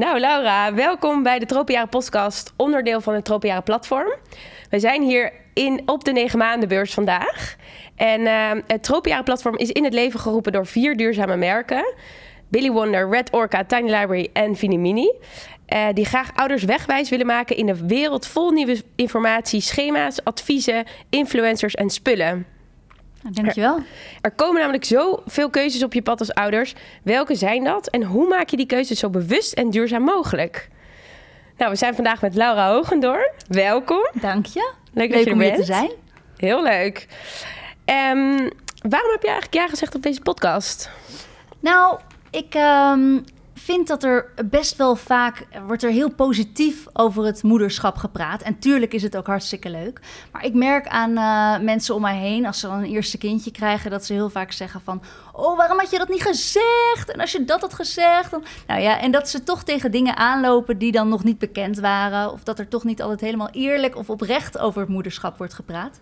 Nou, Laura, welkom bij de Tropenjaren podcast, onderdeel van het Tropenjaren platform. We zijn hier in, op de 9 maandenbeurs vandaag. En uh, het Tropenjaren platform is in het leven geroepen door vier duurzame merken. Billy Wonder, Red Orca, Tiny Library en Finimini. Uh, die graag ouders wegwijs willen maken in een wereld vol nieuwe informatie, schema's, adviezen, influencers en spullen. Dankjewel. Er, er komen namelijk zoveel keuzes op je pad als ouders. Welke zijn dat en hoe maak je die keuzes zo bewust en duurzaam mogelijk? Nou, we zijn vandaag met Laura Hogendoorn. Welkom. Dank je. Leuk, dat je er om bent. hier te zijn. Heel leuk. Um, waarom heb je eigenlijk ja gezegd op deze podcast? Nou, ik um, vind dat er best wel vaak wordt er heel positief over het moederschap gepraat. En tuurlijk is het ook hartstikke leuk. Maar ik merk aan uh, mensen om mij heen, als ze dan een eerste kindje krijgen, dat ze heel vaak zeggen van: Oh, waarom had je dat niet gezegd? En als je dat had gezegd, dan. Nou ja, en dat ze toch tegen dingen aanlopen die dan nog niet bekend waren. Of dat er toch niet altijd helemaal eerlijk of oprecht over het moederschap wordt gepraat.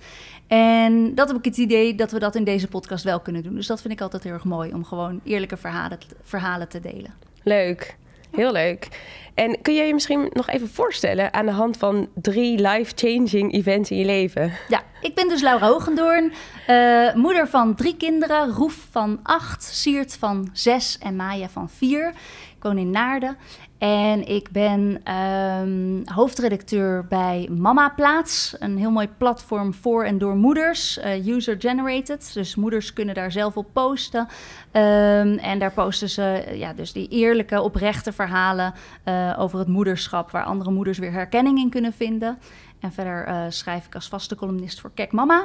En dat heb ik het idee dat we dat in deze podcast wel kunnen doen. Dus dat vind ik altijd heel erg mooi om gewoon eerlijke verhalen, verhalen te delen. Leuk. Heel leuk. En kun je je misschien nog even voorstellen aan de hand van drie life-changing events in je leven? Ja, ik ben dus Laura Hogendoorn, uh, moeder van drie kinderen. Roef van acht, Siert van zes en Maya van vier. In Naarden. En ik ben um, hoofdredacteur bij Mama Plaats. Een heel mooi platform voor en door moeders. Uh, User-generated. Dus moeders kunnen daar zelf op posten. Um, en daar posten ze ja, dus die eerlijke, oprechte verhalen uh, over het moederschap. Waar andere moeders weer herkenning in kunnen vinden. En verder schrijf ik als vaste columnist voor Kek Mama.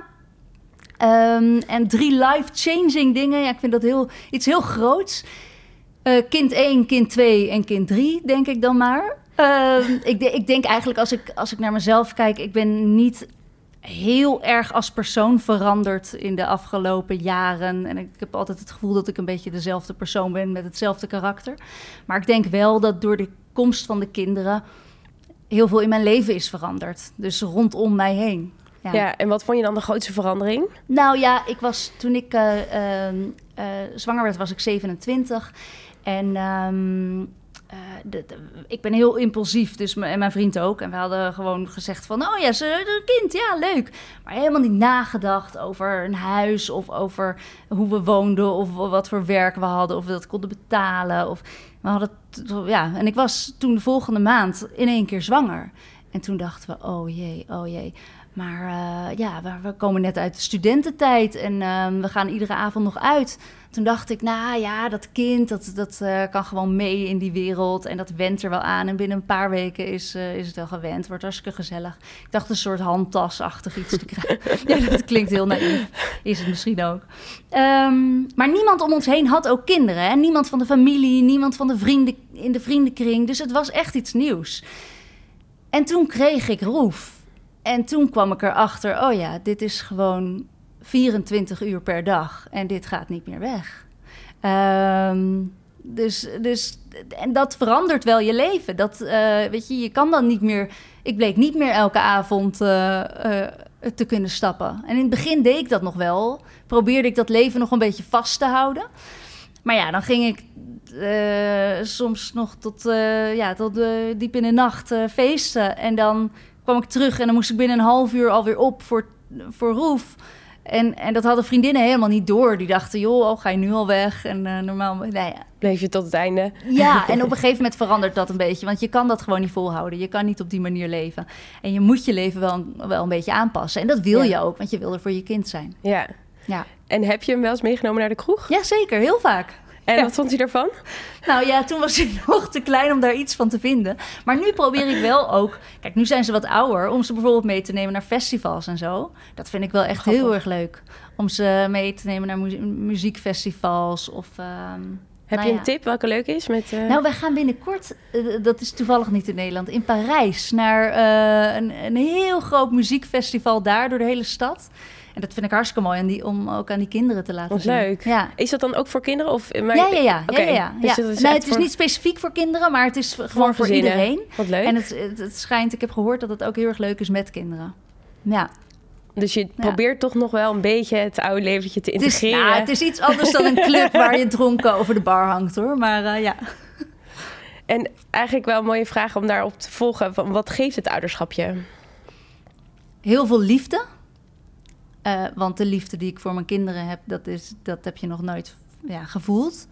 Um, en drie life-changing dingen. Ja, ik vind dat heel, iets heel groots. Uh, kind 1, kind 2 en kind 3, denk ik dan maar. Uh, ik, de, ik, denk eigenlijk als ik, als ik naar mezelf kijk, ik ben niet heel erg als persoon veranderd in de afgelopen jaren. En ik heb altijd het gevoel dat ik een beetje dezelfde persoon ben met hetzelfde karakter. Maar ik denk wel dat door de komst van de kinderen heel veel in mijn leven is veranderd. Dus rondom mij heen. Ja. ja, en wat vond je dan de grootste verandering? Nou ja, ik was toen ik uh, uh, uh, zwanger werd, was ik 27. En de, de, ik ben heel impulsief, dus en mijn vriend ook. En we hadden gewoon gezegd van, oh ja, ze, een kind, ja, leuk. Maar helemaal niet nagedacht over een huis of over hoe we woonden... of wat voor werk we hadden, of we dat konden betalen. Of, we hadden, ja, en ik was toen de volgende maand in één keer zwanger. En toen dachten we, oh jee, oh jee... Maar uh, ja, we, komen net uit de studententijd en uh, we gaan iedere avond nog uit. Toen dacht ik, nou ja, dat kind, dat, dat uh, kan gewoon mee in die wereld. En dat went er wel aan. En binnen een paar weken is, uh, is het wel gewend. Wordt hartstikke gezellig. Ik dacht een soort handtasachtig iets te krijgen. ja, dat klinkt heel naïef. Is het misschien ook. Um, maar niemand om ons heen had ook kinderen. Hè? Niemand van de familie, niemand van de vrienden in de vriendenkring. Dus het was echt iets nieuws. En toen kreeg ik Roef. En toen kwam ik erachter, oh ja, dit is gewoon 24 uur per dag en dit gaat niet meer weg. Um, dus, dus, en dat verandert wel je leven. Dat, uh, weet je, je kan dan niet meer. Ik bleek niet meer elke avond uh, uh, te kunnen stappen. En in het begin deed ik dat nog wel. Probeerde ik dat leven nog een beetje vast te houden. Maar ja, dan ging ik soms nog tot, ja, tot diep in de nacht feesten. En dan kwam ik terug en dan moest ik binnen een half uur alweer op voor, voor Roef. En, en dat hadden vriendinnen helemaal niet door. Die dachten, joh, oh, ga je nu al weg? En uh, normaal, nou ja. Bleef je tot het einde? Ja, en op een gegeven moment verandert dat een beetje. Want je kan dat gewoon niet volhouden. Je kan niet op die manier leven. En je moet je leven wel, wel een beetje aanpassen. En dat wil ja. je ook, want je wil er voor je kind zijn. Ja. ja. En heb je hem wel eens meegenomen naar de kroeg? Ja, zeker. Heel vaak. En wat vond hij ervan? Nou ja, toen was hij nog te klein om daar iets van te vinden. Maar nu probeer ik wel ook... Kijk, nu zijn ze wat ouder. Om ze bijvoorbeeld mee te nemen naar festivals en zo. Dat vind ik wel echt Grappig. heel erg leuk. Om ze mee te nemen naar mu muziekfestivals of... Um, Heb nou je ja. een tip welke leuk is? Met, uh... Nou, wij gaan binnenkort, uh, dat is toevallig niet in Nederland, in Parijs... naar uh, een, een heel groot muziekfestival daar door de hele stad... En dat vind ik hartstikke mooi en die, om ook aan die kinderen te laten Wat zien. leuk. Ja. Is dat dan ook voor kinderen? Of, maar... Ja, ja, ja. Okay. ja, ja, dus ja. dat is nee, het is voor... niet specifiek voor kinderen, maar het is gewoon voor iedereen. Wat leuk. En het, het, het, schijnt, ik heb gehoord dat het ook heel erg leuk is met kinderen. Ja. Dus je probeert toch nog wel een beetje het oude leventje te Het is, integreren. nou, het is iets anders dan een club waar je dronken over de bar hangt, hoor. Maar uh, ja. En eigenlijk wel een mooie vraag om daarop te volgen. Van wat geeft het ouderschap je? Heel veel liefde. Uh, want de liefde die ik voor mijn kinderen heb, dat, is, dat heb je nog nooit ja, gevoeld.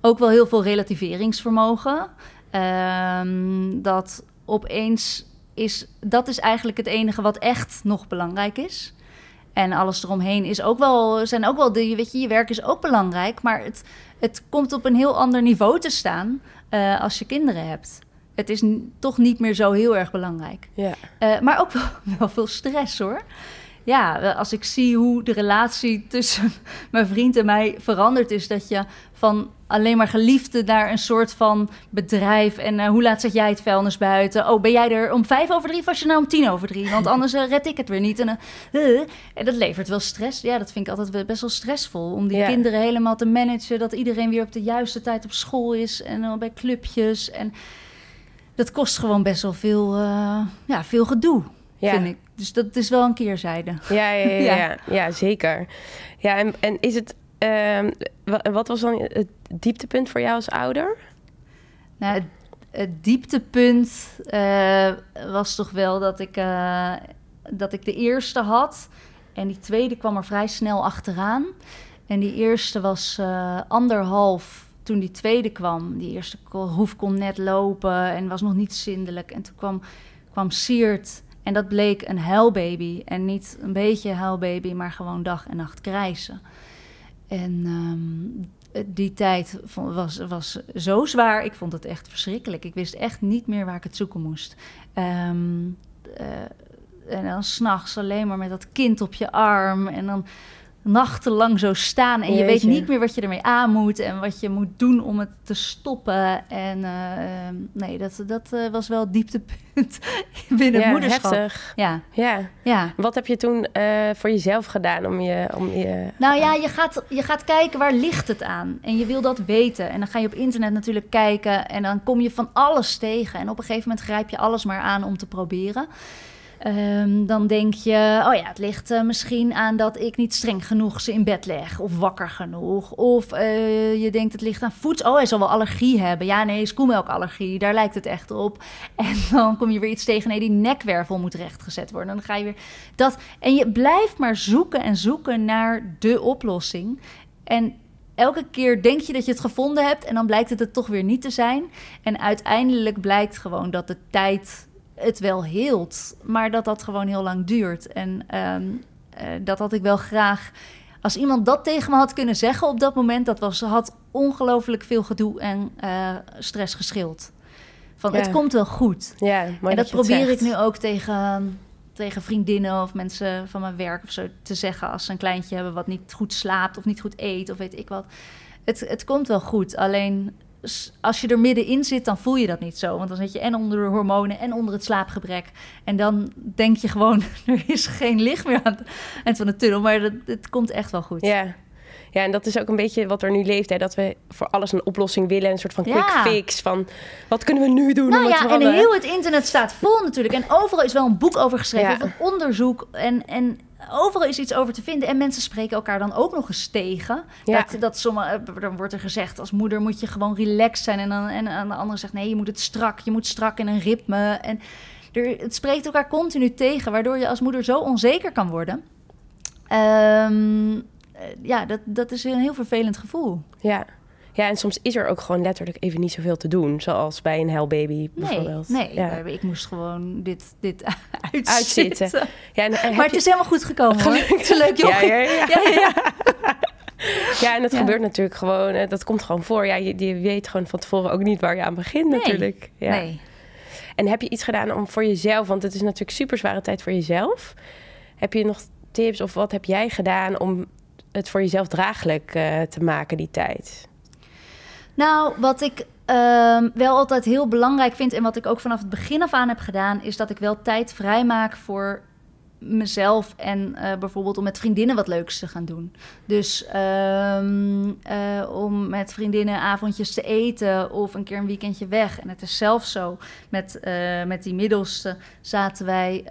Ook wel heel veel relativeringsvermogen. Um, dat opeens is, dat is eigenlijk het enige wat echt nog belangrijk is. En alles eromheen is ook wel, zijn ook wel, de, weet je, je werk is ook belangrijk, maar het, het komt op een heel ander niveau te staan uh, als je kinderen hebt. Het is toch niet meer zo heel erg belangrijk. Ja. Uh, maar ook wel, wel veel stress hoor ja, als ik zie hoe de relatie tussen mijn vriend en mij veranderd is, dat je van alleen maar geliefde naar een soort van bedrijf. En uh, hoe laat zet jij het vuilnis buiten? Oh, ben jij er om vijf over drie of was je nou om tien over drie? Want anders uh, red ik het weer niet. En, uh, en, dat levert wel stress. Ja, dat vind ik altijd best wel stressvol. Om die ja. kinderen helemaal te managen. Dat iedereen weer op de juiste tijd op school is. En bij clubjes. En dat kost gewoon best wel veel, ja, veel gedoe, ja. vind ik. Dus dat is wel een keerzijde. Ja, ja, ja, ja. ja zeker. Ja, en, en is het... Uh, wat was dan het dieptepunt voor jou als ouder? Nou, het, het dieptepunt uh, was toch wel dat ik, uh, dat ik de eerste had. En die tweede kwam er vrij snel achteraan. En die eerste was uh, anderhalf toen die tweede kwam. Die eerste hoef kon net lopen en was nog niet zindelijk. En toen kwam, kwam Siert en dat bleek een huilbaby. En niet een beetje huilbaby, maar gewoon dag en nacht krijsen. En um, die tijd was, was zo zwaar. Ik vond het echt verschrikkelijk. Ik wist echt niet meer waar ik het zoeken moest. Um, uh, en dan s'nachts alleen maar met dat kind op je arm. En dan nachtenlang zo staan en je weet niet meer wat je ermee aan moet en wat je moet doen om het te stoppen. En uh, nee, dat, dat uh, was wel het dieptepunt binnen ja, moederschap. Heftig. Ja. ja. Ja. Wat heb je toen uh, voor jezelf gedaan om je... Om je nou ja, je gaat, je gaat kijken waar ligt het aan en je wil dat weten. En dan ga je op internet natuurlijk kijken en dan kom je van alles tegen. En op een gegeven moment grijp je alles maar aan om te proberen. Um, dan denk je, oh ja, het ligt uh, misschien aan dat ik niet streng genoeg ze in bed leg. Of wakker genoeg. Of uh, je denkt, het ligt aan voedsel. Oh, hij zal wel allergie hebben. Ja, nee, skoelmelkallergie. Daar lijkt het echt op. En dan kom je weer iets tegen. Nee, die nekwervel moet rechtgezet worden. Dan ga je weer dat. En je blijft maar zoeken en zoeken naar de oplossing. En elke keer denk je dat je het gevonden hebt. En dan blijkt het het toch weer niet te zijn. En uiteindelijk blijkt gewoon dat de tijd het wel hield, maar dat dat gewoon heel lang duurt. En um, uh, dat had ik wel graag. Als iemand dat tegen me had kunnen zeggen op dat moment, dat was, had ongelooflijk veel gedoe en uh, stress geschild. Van ja. het komt wel goed. Ja, en dat, dat probeer ik nu ook tegen, tegen vriendinnen of mensen van mijn werk of zo te zeggen als ze een kleintje hebben wat niet goed slaapt of niet goed eet of weet ik wat. Het, het komt wel goed. Alleen als je er middenin zit, dan voel je dat niet zo. Want dan zit je en onder de hormonen en onder het slaapgebrek. En dan denk je gewoon, er is geen licht meer aan het eind van de tunnel. Maar dat, het komt echt wel goed. Ja. Ja, en dat is ook een beetje wat er nu leeft. Hè? Dat we voor alles een oplossing willen. Een soort van quick fix. Van wat kunnen we nu doen? Nou ja, en heel het internet staat vol natuurlijk. En overal is wel een boek over geschreven. Of een onderzoek. En, en overal is iets over te vinden. En mensen spreken elkaar dan ook nog eens tegen. Ja. Dat, dat sommige, dan wordt er gezegd, als moeder moet je gewoon relaxed zijn. En, dan, en aan de andere zegt, nee, je moet het strak. Je moet strak in een ritme. En er, het spreekt elkaar continu tegen. Waardoor je als moeder zo onzeker kan worden. Um, ja, dat, dat is een heel vervelend gevoel. Ja. Ja, en soms is er ook gewoon letterlijk even niet zoveel te doen. Zoals bij een baby bijvoorbeeld. Nee, nee ja. ik moest gewoon dit, dit uitzitten. uitzitten. Ja, en, maar het is helemaal goed gekomen hoor. Het is leuk Ja, ja, ja. ja, ja. ja en dat gebeurt natuurlijk gewoon. Dat komt gewoon voor. Ja, je, je, weet gewoon van tevoren ook niet waar je aan begint nee. natuurlijk. Ja. Nee. En heb je iets gedaan om voor jezelf... want het is natuurlijk super zware tijd voor jezelf. Heb je nog tips of wat heb jij gedaan... om het voor jezelf draaglijk uh, te maken, die tijd? Nou, wat ik uh, wel altijd heel belangrijk vind en wat ik ook vanaf het begin af aan heb gedaan, is dat ik wel tijd vrijmaak voor mezelf en uh, bijvoorbeeld om met vriendinnen wat leuks te gaan doen. Dus um, uh, om met vriendinnen avondjes te eten of een keer een weekendje weg. En het is zelfs zo, met, met die middelste zaten wij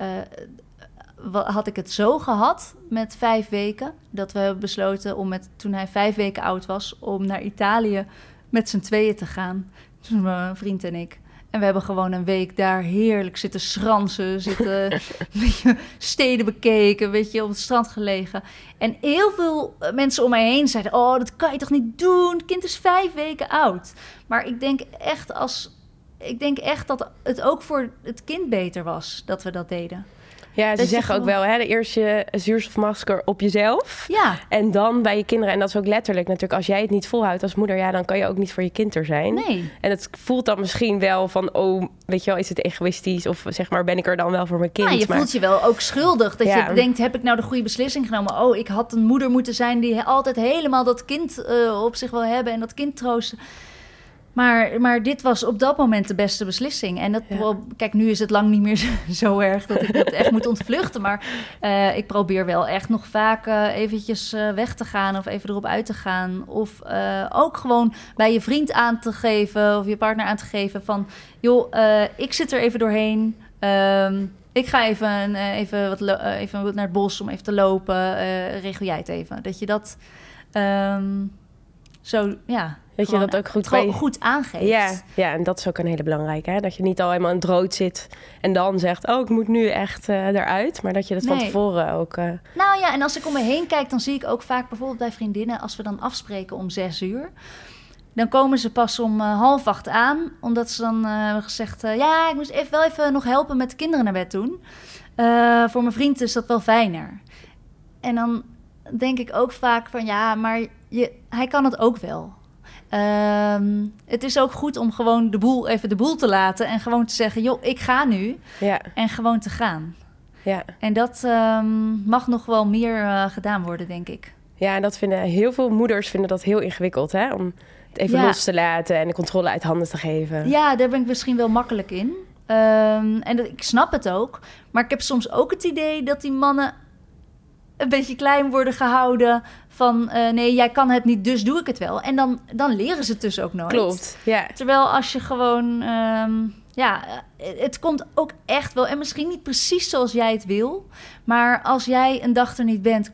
had ik het zo gehad met vijf weken. Dat we hebben besloten om met, toen hij vijf weken oud was, om naar Italië met z'n tweeën te gaan. Dus mijn vriend en ik. En we hebben gewoon een week daar heerlijk zitten schransen, zitten een beetje steden bekeken, weet je, op het strand gelegen. En heel veel eh, mensen om mij heen zeiden: Oh, dat kan je toch niet doen? Het kind is vijf weken oud. Maar ik denk echt als. Ik denk echt dat het ook voor het kind beter was dat we dat deden. Ja, ze je zeggen ook wel, hè, de eerste zuurstofmasker op jezelf. Ja, En dan bij je kinderen. En dat is ook letterlijk natuurlijk. Als jij het niet volhoudt als moeder, ja, dan kan je ook niet voor je kind er zijn. nee. En het voelt dan misschien wel van, oh, weet je wel, is het egoïstisch? Of zeg maar, ben ik er dan wel voor mijn kind? Ja, je Maar- voelt je wel ook schuldig. Dat Ja. je denkt, heb ik nou de goede beslissing genomen? Oh, ik had een moeder moeten zijn die altijd helemaal dat kind eh, op zich wil hebben en dat kind troosten. Maar, maar dit was op dat moment de beste beslissing. En dat, Ja. kijk, nu is het lang niet meer zo, zo erg dat ik het echt moet ontvluchten. Maar eh, ik probeer wel echt nog vaak eh, eventjes eh, weg te gaan of even erop uit te gaan. Of ook gewoon bij je vriend aan te geven of je partner aan te geven van... joh, ik zit er even doorheen. Ehm, ik ga even, even, wat even naar het bos om even te lopen. Regel jij het even. Dat je dat ehm, zo, ja... Dat je dat ook goed bij- goed aangeeft. Ja, ja, en dat is ook een hele belangrijke. Hè? Dat je niet al helemaal in het rood zit en dan zegt... oh, ik moet nu echt eh, eruit. Maar dat je dat van tevoren ook... eh, Nou ja, en als ik om me heen kijk, dan zie ik ook vaak bijvoorbeeld bij vriendinnen, als we dan afspreken om zes uur, dan komen ze pas om eh, half acht aan, omdat ze dan hebben gezegd, ja, ik moest even, wel even nog helpen met de kinderen naar bed doen. Voor mijn vriend is dat wel fijner. En dan denk ik ook vaak van, ja, maar je, hij kan het ook wel. Ehm, het is ook goed om gewoon de boel, even de boel te laten en gewoon te zeggen, joh, ik ga nu. ja, En gewoon te gaan. ja. En dat ehm, mag nog wel meer eh, gedaan worden, denk ik. ja, en dat vinden heel veel moeders vinden dat heel ingewikkeld. Hè? Om het even Ja. los te laten en de controle uit handen te geven. Ja, daar ben ik misschien wel makkelijk in. Ehm, en dat, ik snap het ook. Maar ik heb soms ook het idee dat die mannen een beetje klein worden gehouden. Van eh, nee, jij kan het niet, dus doe ik het wel. En dan, dan leren ze het dus ook nooit. Klopt, ja. Terwijl als je gewoon, ehm, ja, eh, het komt ook echt wel, en misschien niet precies zoals jij het wil, maar als jij een dag er niet bent,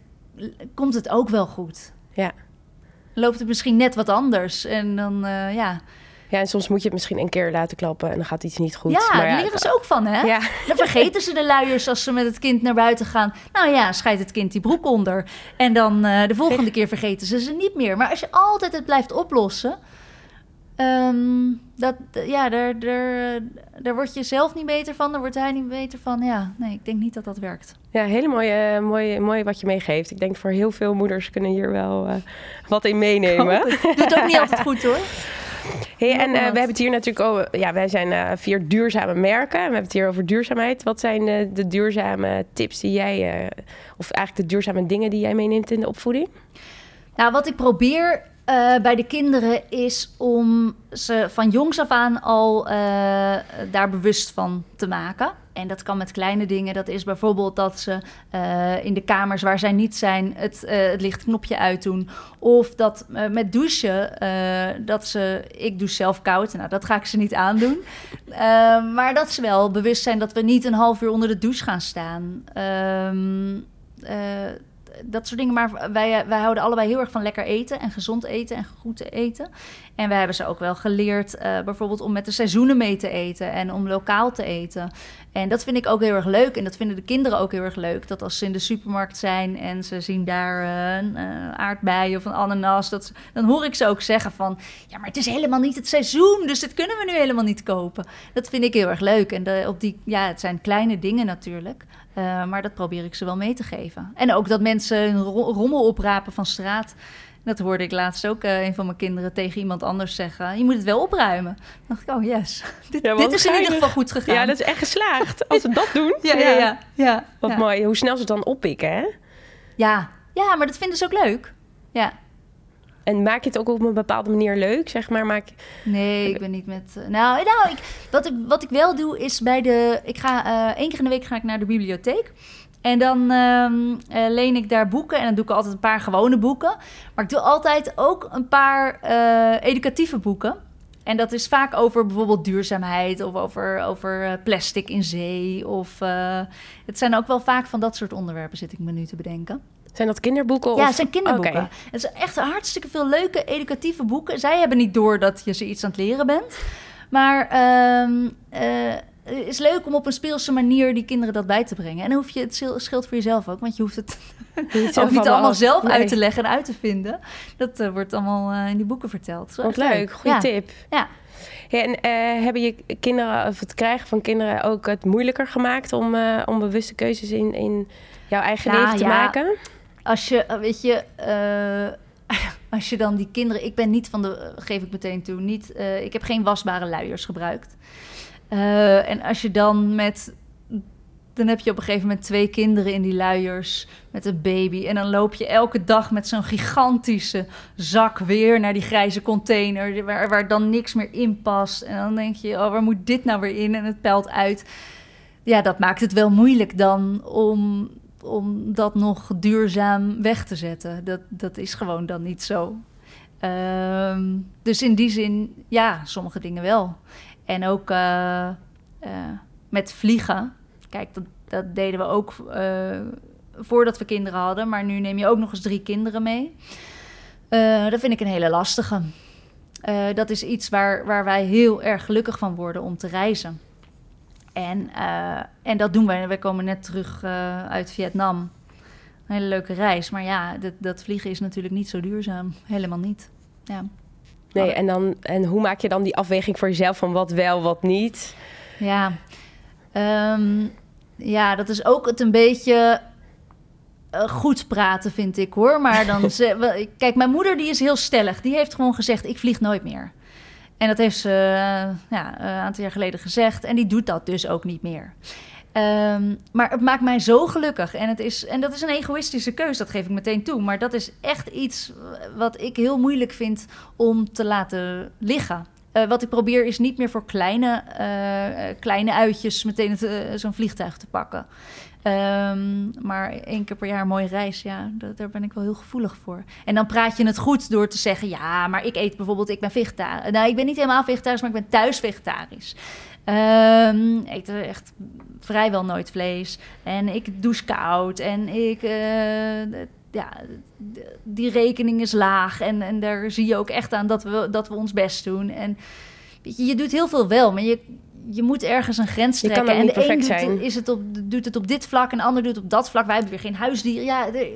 komt het ook wel goed. Ja. Loopt het misschien net wat anders en dan, eh, ja. Ja, en soms moet je het misschien een keer laten klappen en dan gaat iets niet goed. ja, maar daar leren ze ook van, hè? Ja, Dan vergeten ze de luiers als ze met het kind naar buiten gaan. Nou ja, scheidt het kind die broek onder. En dan eh, de volgende keer vergeten ze ze niet meer. Maar als je altijd het blijft oplossen... ehm, dat, ja, daar, daar, daar word je zelf niet beter van. Daar wordt hij niet beter van. Ja, nee, ik denk niet dat dat werkt. ja heel mooi, eh, mooi, wat je meegeeft. Ik denk voor heel veel moeders kunnen hier wel eh, wat in meenemen. Doet ook niet altijd goed, hoor. Hey, en eh, we hebben het hier natuurlijk over... Ja, wij zijn eh, vier duurzame merken. We hebben het hier over duurzaamheid. Wat zijn de duurzame tips die jij... eh, of eigenlijk de duurzame dingen die jij meeneemt in de opvoeding? Nou, wat ik probeer bij de kinderen is om ze van jongs af aan al daar bewust van te maken. En dat kan met kleine dingen. Dat is bijvoorbeeld dat ze eh, in de kamers waar zij niet zijn het, eh, het lichtknopje uitdoen. Of dat eh, met douchen, dat ze, ik douche zelf koud. Nou, dat ga ik ze niet aandoen. Maar dat ze wel bewust zijn dat we niet een half uur onder de douche gaan staan. Ehm, eh, dat soort dingen. Maar wij, wij houden allebei heel erg van lekker eten en gezond eten en goed te eten. En wij hebben ze ook wel geleerd, eh, bijvoorbeeld om met de seizoenen mee te eten en om lokaal te eten. En dat vind ik ook heel erg leuk. En dat vinden de kinderen ook heel erg leuk. Dat als ze in de supermarkt zijn en ze zien daar een eh, aardbei of een ananas, dat, dan hoor ik ze ook zeggen van, ja, maar het is helemaal niet het seizoen, dus dit kunnen we nu helemaal niet kopen. Dat vind ik heel erg leuk. En op die, ja, het zijn kleine dingen natuurlijk. Eh, maar dat probeer ik ze wel mee te geven. En ook dat mensen rommel oprapen van straat. Dat hoorde ik laatst ook eh, een van mijn kinderen tegen iemand anders zeggen. Je moet het wel opruimen. Dan dacht ik, oh yes. Dit, Ja, dit is in ieder geval goed gegaan. Ja, dat is echt geslaagd. Als we dat doen. ja, ja, ja, ja. Wat ja. mooi. Hoe snel ze het dan oppikken, hè? Ja. ja, maar dat vinden ze ook leuk. Ja. En maak je het ook op een bepaalde manier leuk, zeg maar? Maak... Nee, ik ben niet met. eh, nou, nou ik, wat, ik, wat ik wel doe is bij de. Ik ga eh, één keer in de week ga ik naar de bibliotheek. En dan ehm, eh, leen ik daar boeken. En dan doe ik altijd een paar gewone boeken. Maar ik doe altijd ook een paar eh, educatieve boeken. En dat is vaak over bijvoorbeeld duurzaamheid of over, over eh, plastic in zee. Of, het zijn ook wel vaak van dat soort onderwerpen, zit ik me nu te bedenken. Zijn dat kinderboeken? Ja, of? het zijn kinderboeken. Het zijn echt hartstikke veel leuke, educatieve boeken. Zij hebben niet door dat je ze iets aan het leren bent. Maar ehm, eh, is leuk om op een speelse manier die kinderen dat bij te brengen. En dan hoef je, het scheelt voor jezelf ook, want je hoeft het Niet ook niet allemaal zelf Nee. uit te leggen en uit te vinden. Dat eh, wordt allemaal eh, in die boeken verteld. Dat is wel Wat echt leuk, goede Ja. tip. Ja. Ja, en eh, hebben je kinderen, of het krijgen van kinderen ook het moeilijker gemaakt om, eh, om bewuste keuzes in, in jouw eigen Nou, leven te ja. maken? Als je, eh, weet je, eh, als je dan die kinderen... Ik ben niet van de, eh, geef ik meteen toe, niet... eh, ik heb geen wasbare luiers gebruikt. Eh, en als je dan met... Dan heb je op een gegeven moment twee kinderen in die luiers met een baby. En dan loop je elke dag met zo'n gigantische zak weer naar die grijze container... Waar, waar dan niks meer in past. En dan denk je, oh, waar moet dit nou weer in? En het peilt uit. Ja, dat maakt het wel moeilijk dan om, om dat nog duurzaam weg te zetten. Dat, dat is gewoon dan niet zo. Ehm, dus in die zin, ja, sommige dingen wel. En ook eh, eh, met vliegen. Kijk, dat, dat deden we ook eh, voordat we kinderen hadden. Maar nu neem je ook nog eens drie kinderen mee. Dat vind ik een hele lastige. Dat is iets waar, waar wij heel erg gelukkig van worden om te reizen. En, en dat doen wij. We komen net terug uit Vietnam. Een hele leuke reis. Maar ja, dat, dat vliegen is natuurlijk niet zo duurzaam. Helemaal niet. Ja. Nee, en, dan, en hoe maak je dan die afweging voor jezelf van wat wel, wat niet? Ja, Ehm, ja dat is ook het een beetje eh, goed praten, vind ik hoor. Maar dan ze, kijk, mijn moeder die is heel stellig. Die heeft gewoon gezegd: ik vlieg nooit meer. En dat heeft ze eh, ja, een aantal jaar geleden gezegd. En die doet dat dus ook niet meer. Ehm, maar het maakt mij zo gelukkig. En, het is, en dat is een egoïstische keus, dat geef ik meteen toe. Maar dat is echt iets wat ik heel moeilijk vind om te laten liggen. Eh, wat ik probeer is niet meer voor kleine, eh, kleine uitjes meteen eh, zo'n vliegtuig te pakken. Ehm, maar één keer per jaar een mooie reis, ja, da- daar ben ik wel heel gevoelig voor. En dan praat je het goed door te zeggen, ja, maar ik eet bijvoorbeeld, ik ben vegetarisch. Nou, ik ben niet helemaal vegetarisch, maar ik ben thuis vegetarisch. Eet echt vrijwel nooit vlees. En ik douche koud. En ik, eh, ja, die rekening is laag. En, en daar zie je ook echt aan dat we, dat we ons best doen. En weet je, je doet heel veel wel, maar je, je moet ergens een grens trekken. en de een perfect doet, zijn. is het op, doet het op dit vlak en de ander doet het op dat vlak. Wij hebben weer geen huisdieren. Ja, er,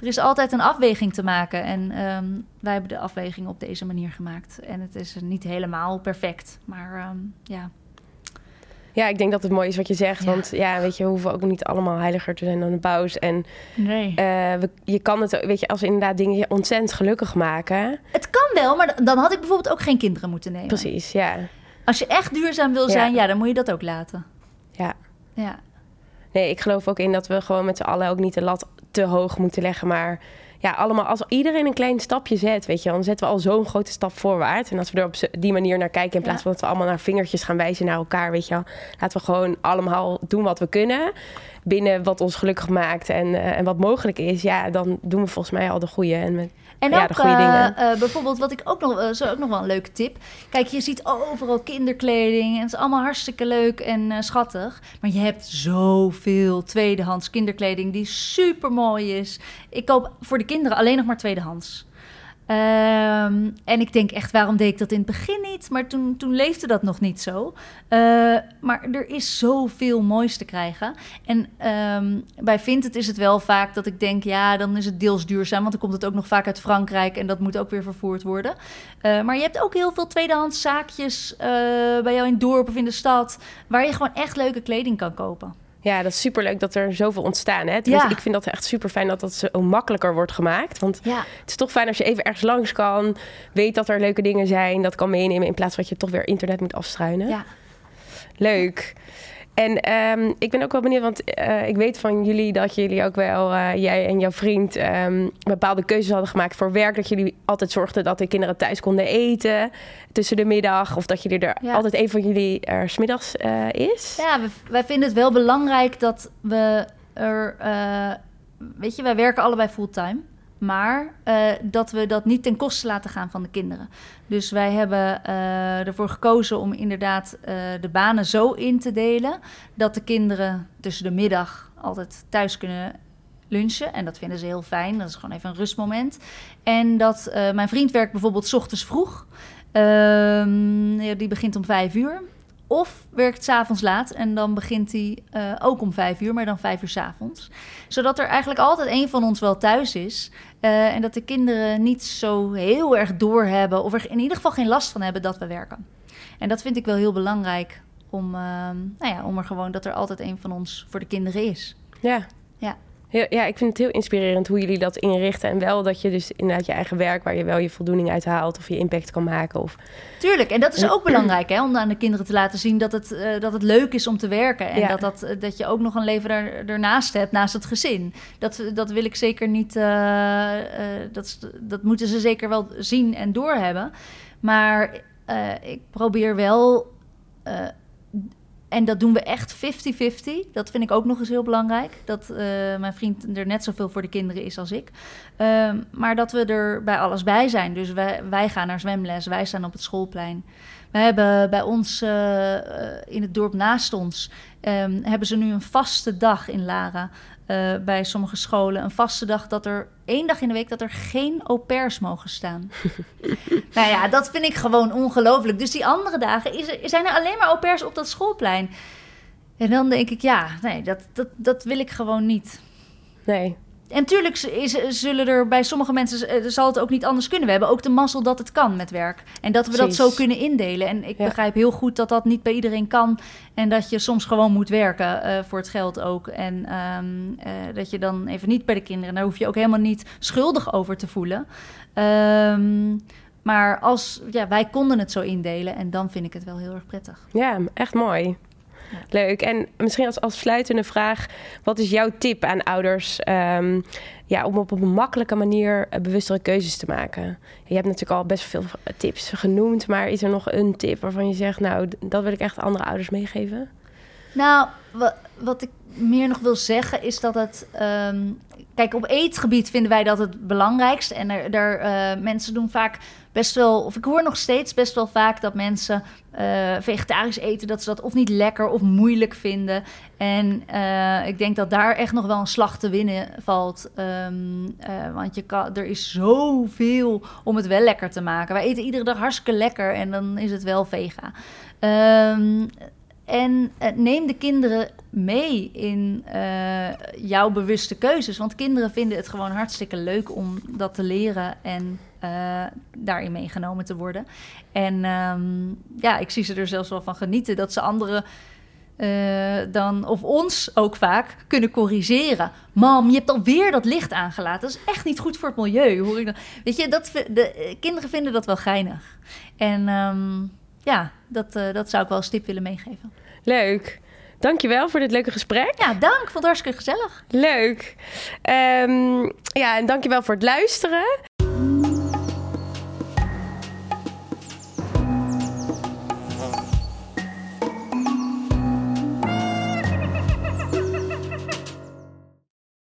er is altijd een afweging te maken. En ehm, wij hebben de afweging op deze manier gemaakt. En het is niet helemaal perfect. Maar ehm, ja, Ja, ik denk dat het mooi is wat je zegt. Ja. Want ja, weet je, we hoeven ook niet allemaal heiliger te zijn dan de paus. En nee. eh, we, je kan het, weet je, als inderdaad dingen je ontzettend gelukkig maken. Het kan wel, maar dan had ik bijvoorbeeld ook geen kinderen moeten nemen. Precies, ja. Als je echt duurzaam wil Ja. zijn, ja, dan moet je dat ook laten. Ja. Ja, Nee, ik geloof ook in dat we gewoon met z'n allen ook niet de lat te hoog moeten leggen. Maar ja, allemaal, als iedereen een klein stapje zet, weet je, dan zetten we al zo'n grote stap voorwaarts. En als we er op die manier naar kijken, in plaats van dat we allemaal naar vingertjes gaan wijzen naar elkaar, weet je. Laten we gewoon allemaal doen wat we kunnen. Binnen wat ons gelukkig maakt en, eh, en wat mogelijk is. Ja, dan doen we volgens mij al de goede. En met, En Ja, ook de goede eh, dingen. eh, bijvoorbeeld, wat ik ook nog, eh, zo ook nog wel een leuke tip. Kijk, je ziet overal kinderkleding en het is allemaal hartstikke leuk en eh, schattig. Maar je hebt zoveel tweedehands kinderkleding die super mooi is. Ik koop voor de kinderen alleen nog maar tweedehands. Ehm, en ik denk echt, waarom deed ik dat in het begin niet? Maar toen, toen leefde dat nog niet zo. Eh, maar er is zoveel moois te krijgen. En ehm, bij Vinted is het wel vaak dat ik denk, ja, dan is het deels duurzaam. Want dan komt het ook nog vaak uit Frankrijk en dat moet ook weer vervoerd worden. Eh, maar je hebt ook heel veel tweedehands zaakjes eh, bij jou in het dorp of in de stad... waar je gewoon echt leuke kleding kan kopen. Ja, dat is superleuk dat er zoveel ontstaan. Hè? Ja. Ik vind dat echt super fijn dat dat zo makkelijker wordt gemaakt. Want Ja, Het is toch fijn als je even ergens langs kan. Weet dat er leuke dingen zijn. Dat kan meenemen in plaats van dat je toch weer internet moet afstruinen. ja. Leuk. En ehm, ik ben ook wel benieuwd, want eh, ik weet van jullie dat jullie ook wel, eh, jij en jouw vriend, ehm, bepaalde keuzes hadden gemaakt voor werk. Dat jullie altijd zorgden dat de kinderen thuis konden eten tussen de middag. Of dat jullie er Ja. altijd een van jullie er smiddags eh is. Ja, we- wij vinden het wel belangrijk dat we er... weet je, wij werken allebei fulltime. Maar eh, dat we dat niet ten koste laten gaan van de kinderen. Dus wij hebben eh, ervoor gekozen om inderdaad eh, de banen zo in te delen... dat de kinderen tussen de middag altijd thuis kunnen lunchen. En dat vinden ze heel fijn. Dat is gewoon even een rustmoment. En dat mijn vriend werkt bijvoorbeeld ochtends vroeg. Ehm, die begint om vijf uur. Of werkt s'avonds laat en dan begint hij eh, ook om vijf uur, maar dan vijf uur s'avonds. Zodat er eigenlijk altijd één van ons wel thuis is. eh, en dat de kinderen niet zo heel erg doorhebben, of er in ieder geval geen last van hebben dat we werken. En dat vind ik wel heel belangrijk om, ehm, nou ja, om er gewoon dat er altijd één van ons voor de kinderen is. Ja. Ja. Heel, ja, ik vind het heel inspirerend hoe jullie dat inrichten. En wel dat je dus inderdaad je eigen werk, waar je wel je voldoening uit haalt of je impact kan maken. Of... Tuurlijk, en dat is ook belangrijk hè, om aan de kinderen te laten zien dat het, eh, dat het leuk is om te werken. En Ja. dat, dat, eh, dat je ook nog een leven daar, daarnaast hebt, naast het gezin. Dat, dat wil ik zeker niet, eh, eh, dat, dat moeten ze zeker wel zien en doorhebben. Maar ik probeer wel, en dat doen we echt 50-50. Dat vind ik ook nog eens heel belangrijk. Dat eh, mijn vriend er net zoveel voor de kinderen is als ik. Ehm, maar dat we er bij alles bij zijn. Dus wij, wij gaan naar zwemles, wij staan op het schoolplein. We hebben bij ons eh, eh, in het dorp naast ons... ehm, hebben ze nu een vaste dag in Lara... eh, bij sommige scholen. Een vaste dag dat er één dag in de week... dat er geen au pairs mogen staan. nou ja, dat vind ik gewoon ongelooflijk. Dus die andere dagen is er, zijn er alleen maar au pairs op dat schoolplein. En dan denk ik, ja, nee, dat, dat, dat wil ik gewoon niet. Nee. En tuurlijk z- is, zullen er bij sommige mensen eh, zal het ook niet anders kunnen. We hebben ook de mazzel dat het kan met werk. En dat we dat zo kunnen indelen. En ik Ja. begrijp heel goed dat dat niet bij iedereen kan. En dat je soms gewoon moet werken eh, voor het geld ook. En ehm, eh, dat je dan even niet bij de kinderen. Daar hoef je ook helemaal niet schuldig over te voelen. Ehm, maar als, ja, wij konden het zo indelen. En dan vind ik het wel heel erg prettig. Ja, echt mooi. Leuk. En misschien als, als sluitende vraag: wat is jouw tip aan ouders ehm, ja, om op een makkelijke manier eh, bewustere keuzes te maken? Je hebt natuurlijk al best veel tips genoemd, maar is er nog een tip waarvan je zegt: Nou, dat wil ik echt andere ouders meegeven? Nou, wa- wat ik meer nog wil zeggen is dat het. ehm, kijk, op eetgebied vinden wij dat het belangrijkst. En er, eh, mensen doen vaak best wel. Of ik hoor nog steeds best wel vaak dat mensen eh, vegetarisch eten. Dat ze dat of niet lekker of moeilijk vinden. En eh, ik denk dat daar echt nog wel een slag te winnen valt. Ehm, eh, want je kan, er is zoveel om het wel lekker te maken. Wij eten iedere dag hartstikke lekker en dan is het wel vega. Ehm, en eh, neem de kinderen mee in eh, jouw bewuste keuzes. Want kinderen vinden het gewoon hartstikke leuk om dat te leren en eh, daarin meegenomen te worden. En ehm, ja, ik zie ze er zelfs wel van genieten dat ze anderen dan, of ons ook vaak, kunnen corrigeren. Mam, je hebt alweer dat licht aangelaten. Dat is echt niet goed voor het milieu. Hoor ik dan. Weet je, dat, de, kinderen vinden dat wel geinig. En ehm, ja, dat, eh, dat zou ik wel als tip willen meegeven. Leuk. Dankjewel voor dit leuke gesprek. Ja, dank. Vond het hartstikke gezellig. Leuk. Ehm, ja, en dankjewel voor het luisteren.